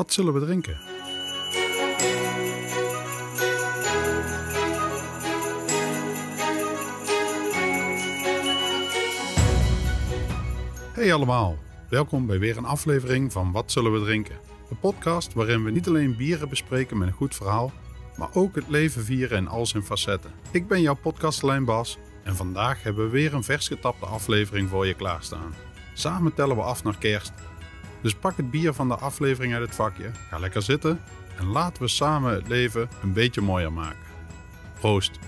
Wat zullen we drinken? Hey allemaal, welkom bij weer een aflevering van Wat zullen we drinken? Een podcast waarin we niet alleen bieren bespreken met een goed verhaal, maar ook het leven vieren in al zijn facetten. Ik ben jouw podcastlijn Bas en vandaag hebben we weer een vers getapte aflevering voor je klaarstaan. Samen tellen we af naar kerst. Dus pak het bier van de aflevering uit het vakje, ga lekker zitten en laten we samen het leven een beetje mooier maken. Proost!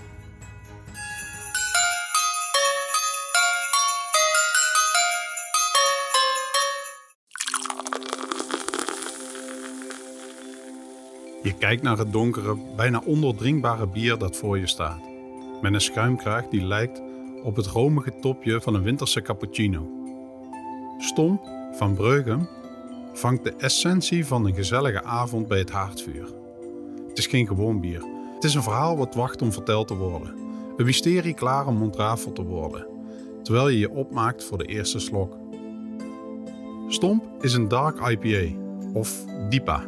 Je kijkt naar het donkere, bijna ondoordringbare bier dat voor je staat. Met een schuimkraag die lijkt op het romige topje van een winterse cappuccino. Stomp van Breugem vangt de essentie van een gezellige avond bij het haardvuur. Het is geen gewoon bier. Het is een verhaal wat wacht om verteld te worden. Een mysterie klaar om ontrafeld te worden. Terwijl je je opmaakt voor de eerste slok. Stomp is een dark IPA, of DIPA,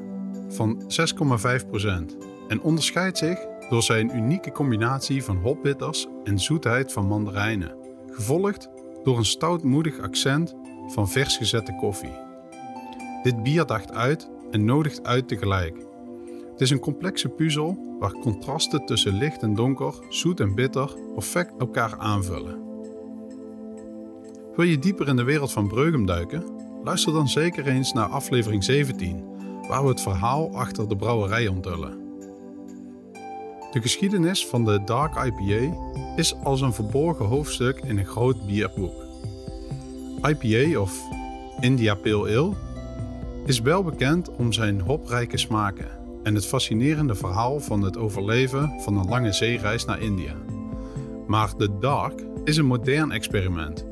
van 6,5% en onderscheidt zich door zijn unieke combinatie van hopbitters en zoetheid van mandarijnen, gevolgd door een stoutmoedig accent van vers gezette koffie. Dit bier dacht uit en nodigt uit tegelijk. Het is een complexe puzzel waar contrasten tussen licht en donker, zoet en bitter perfect elkaar aanvullen. Wil je dieper in de wereld van Breugem duiken? Luister dan zeker eens naar aflevering 17, waar we het verhaal achter de brouwerij onthullen. De geschiedenis van de Dark IPA is als een verborgen hoofdstuk in een groot bierboek. IPA of India Pale Ale is wel bekend om zijn hoprijke smaken en het fascinerende verhaal van het overleven van een lange zeereis naar India. Maar de Dark is een modern experiment.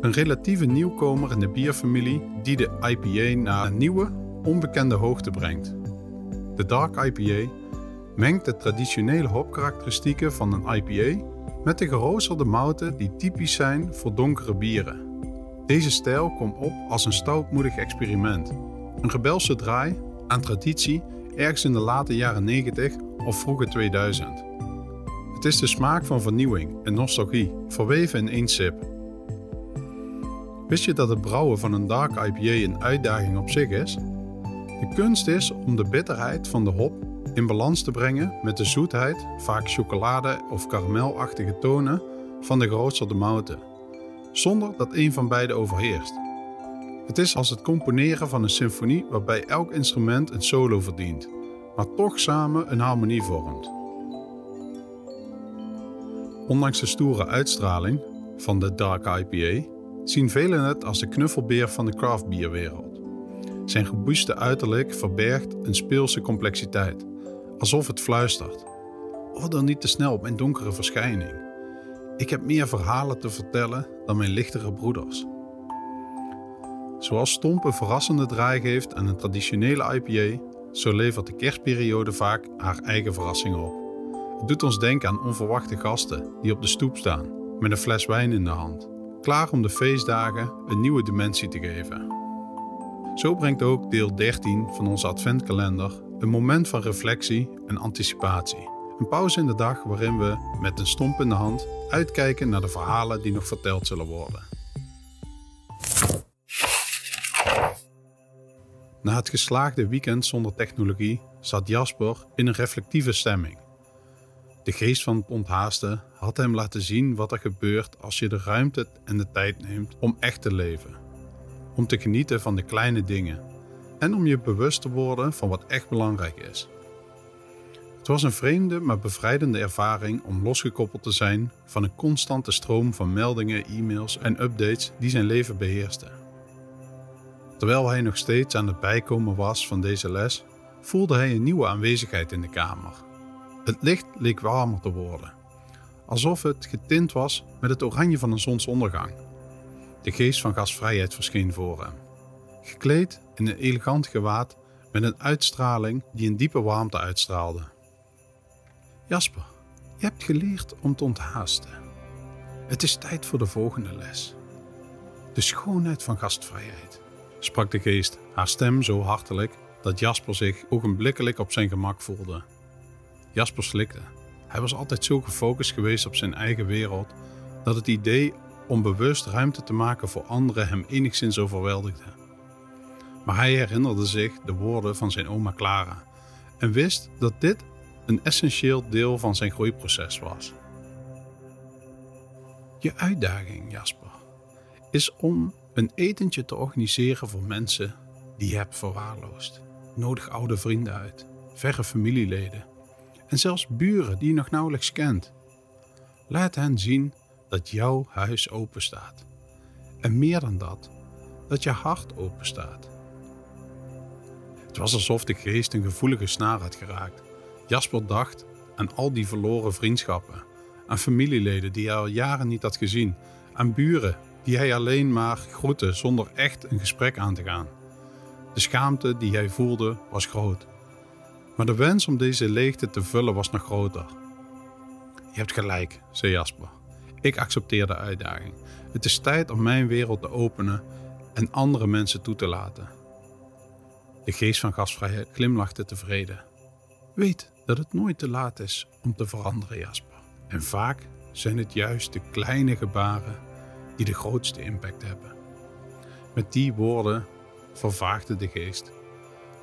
Een relatieve nieuwkomer in de bierfamilie die de IPA naar een nieuwe, onbekende hoogte brengt. De Dark IPA mengt de traditionele hopkarakteristieken van een IPA met de geroosterde mouten die typisch zijn voor donkere bieren. Deze stijl komt op als een stoutmoedig experiment. Een rebelse draai aan traditie ergens in de late jaren 90 of vroege 2000. Het is de smaak van vernieuwing en nostalgie, verweven in één sip. Wist je dat het brouwen van een dark IPA een uitdaging op zich is? De kunst is om de bitterheid van de hop in balans te brengen met de zoetheid, vaak chocolade- of karamelachtige tonen, van de geroosterde mouten, zonder dat een van beide overheerst. Het is als het componeren van een symfonie waarbij elk instrument een solo verdient, maar toch samen een harmonie vormt. Ondanks de stoere uitstraling van de Dark IPA zien velen het als de knuffelbeer van de craftbierwereld. Zijn gebuiste uiterlijk verbergt een speelse complexiteit, alsof het fluistert. Oordeel niet te snel op mijn donkere verschijning. Ik heb meer verhalen te vertellen dan mijn lichtere broeders. Zoals Stomp een verrassende draai geeft aan een traditionele IPA, zo levert de kerstperiode vaak haar eigen verrassingen op. Het doet ons denken aan onverwachte gasten die op de stoep staan, met een fles wijn in de hand, klaar om de feestdagen een nieuwe dimensie te geven. Zo brengt ook deel 13 van onze adventkalender een moment van reflectie en anticipatie. Een pauze in de dag waarin we met een stomp in de hand uitkijken naar de verhalen die nog verteld zullen worden. Na het geslaagde weekend zonder technologie zat Jasper in een reflectieve stemming. De geest van het onthaasten had hem laten zien wat er gebeurt als je de ruimte en de tijd neemt om echt te leven. Om te genieten van de kleine dingen en om je bewust te worden van wat echt belangrijk is. Het was een vreemde maar bevrijdende ervaring om losgekoppeld te zijn van een constante stroom van meldingen, e-mails en updates die zijn leven beheersten. Terwijl hij nog steeds aan het bijkomen was van deze les, voelde hij een nieuwe aanwezigheid in de kamer. Het licht leek warmer te worden, alsof het getint was met het oranje van een zonsondergang. De geest van gastvrijheid verscheen voor hem, gekleed in een elegant gewaad met een uitstraling die een diepe warmte uitstraalde. Jasper, je hebt geleerd om te onthaasten. Het is tijd voor de volgende les. De schoonheid van gastvrijheid, sprak de geest, haar stem zo hartelijk dat Jasper zich ogenblikkelijk op zijn gemak voelde. Jasper slikte. Hij was altijd zo gefocust geweest op zijn eigen wereld dat het idee om bewust ruimte te maken voor anderen hem enigszins overweldigde. Maar hij herinnerde zich de woorden van zijn oma Clara en wist dat dit een essentieel deel van zijn groeiproces was. Je uitdaging, Jasper, is om een etentje te organiseren voor mensen die je hebt verwaarloosd. Nodig oude vrienden uit, verre familieleden en zelfs buren die je nog nauwelijks kent. Laat hen zien dat jouw huis open staat. En meer dan dat, dat je hart open staat. Het was alsof de geest een gevoelige snaar had geraakt. Jasper dacht aan al die verloren vriendschappen, aan familieleden die hij al jaren niet had gezien, aan buren die hij alleen maar groette zonder echt een gesprek aan te gaan. De schaamte die hij voelde was groot. Maar de wens om deze leegte te vullen was nog groter. Je hebt gelijk, zei Jasper. Ik accepteer de uitdaging. Het is tijd om mijn wereld te openen en andere mensen toe te laten. De geest van gastvrijheid glimlachte tevreden. Weet dat het nooit te laat is om te veranderen, Jasper. En vaak zijn het juist de kleine gebaren die de grootste impact hebben. Met die woorden vervaagde de geest.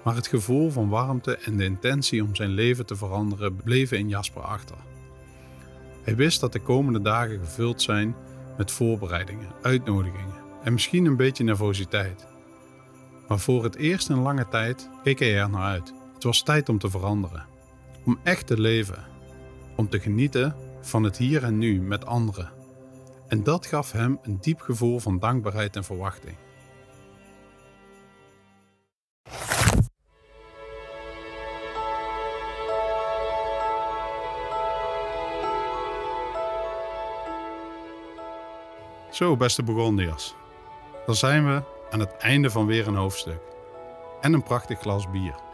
Maar het gevoel van warmte en de intentie om zijn leven te veranderen bleven in Jasper achter. Hij wist dat de komende dagen gevuld zijn met voorbereidingen, uitnodigingen en misschien een beetje nervositeit. Maar voor het eerst in lange tijd keek hij er naar uit. Het was tijd om te veranderen. Om echt te leven. Om te genieten van het hier en nu met anderen. En dat gaf hem een diep gevoel van dankbaarheid en verwachting. Zo, beste Burgondiërs. Dan zijn we aan het einde van weer een hoofdstuk. En een prachtig glas bier.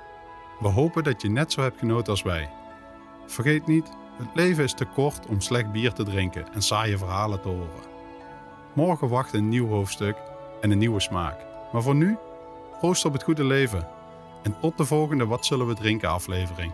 We hopen dat je net zo hebt genoten als wij. Vergeet niet, het leven is te kort om slecht bier te drinken en saaie verhalen te horen. Morgen wacht een nieuw hoofdstuk en een nieuwe smaak. Maar voor nu, proost op het goede leven. En tot de volgende Wat zullen we drinken aflevering.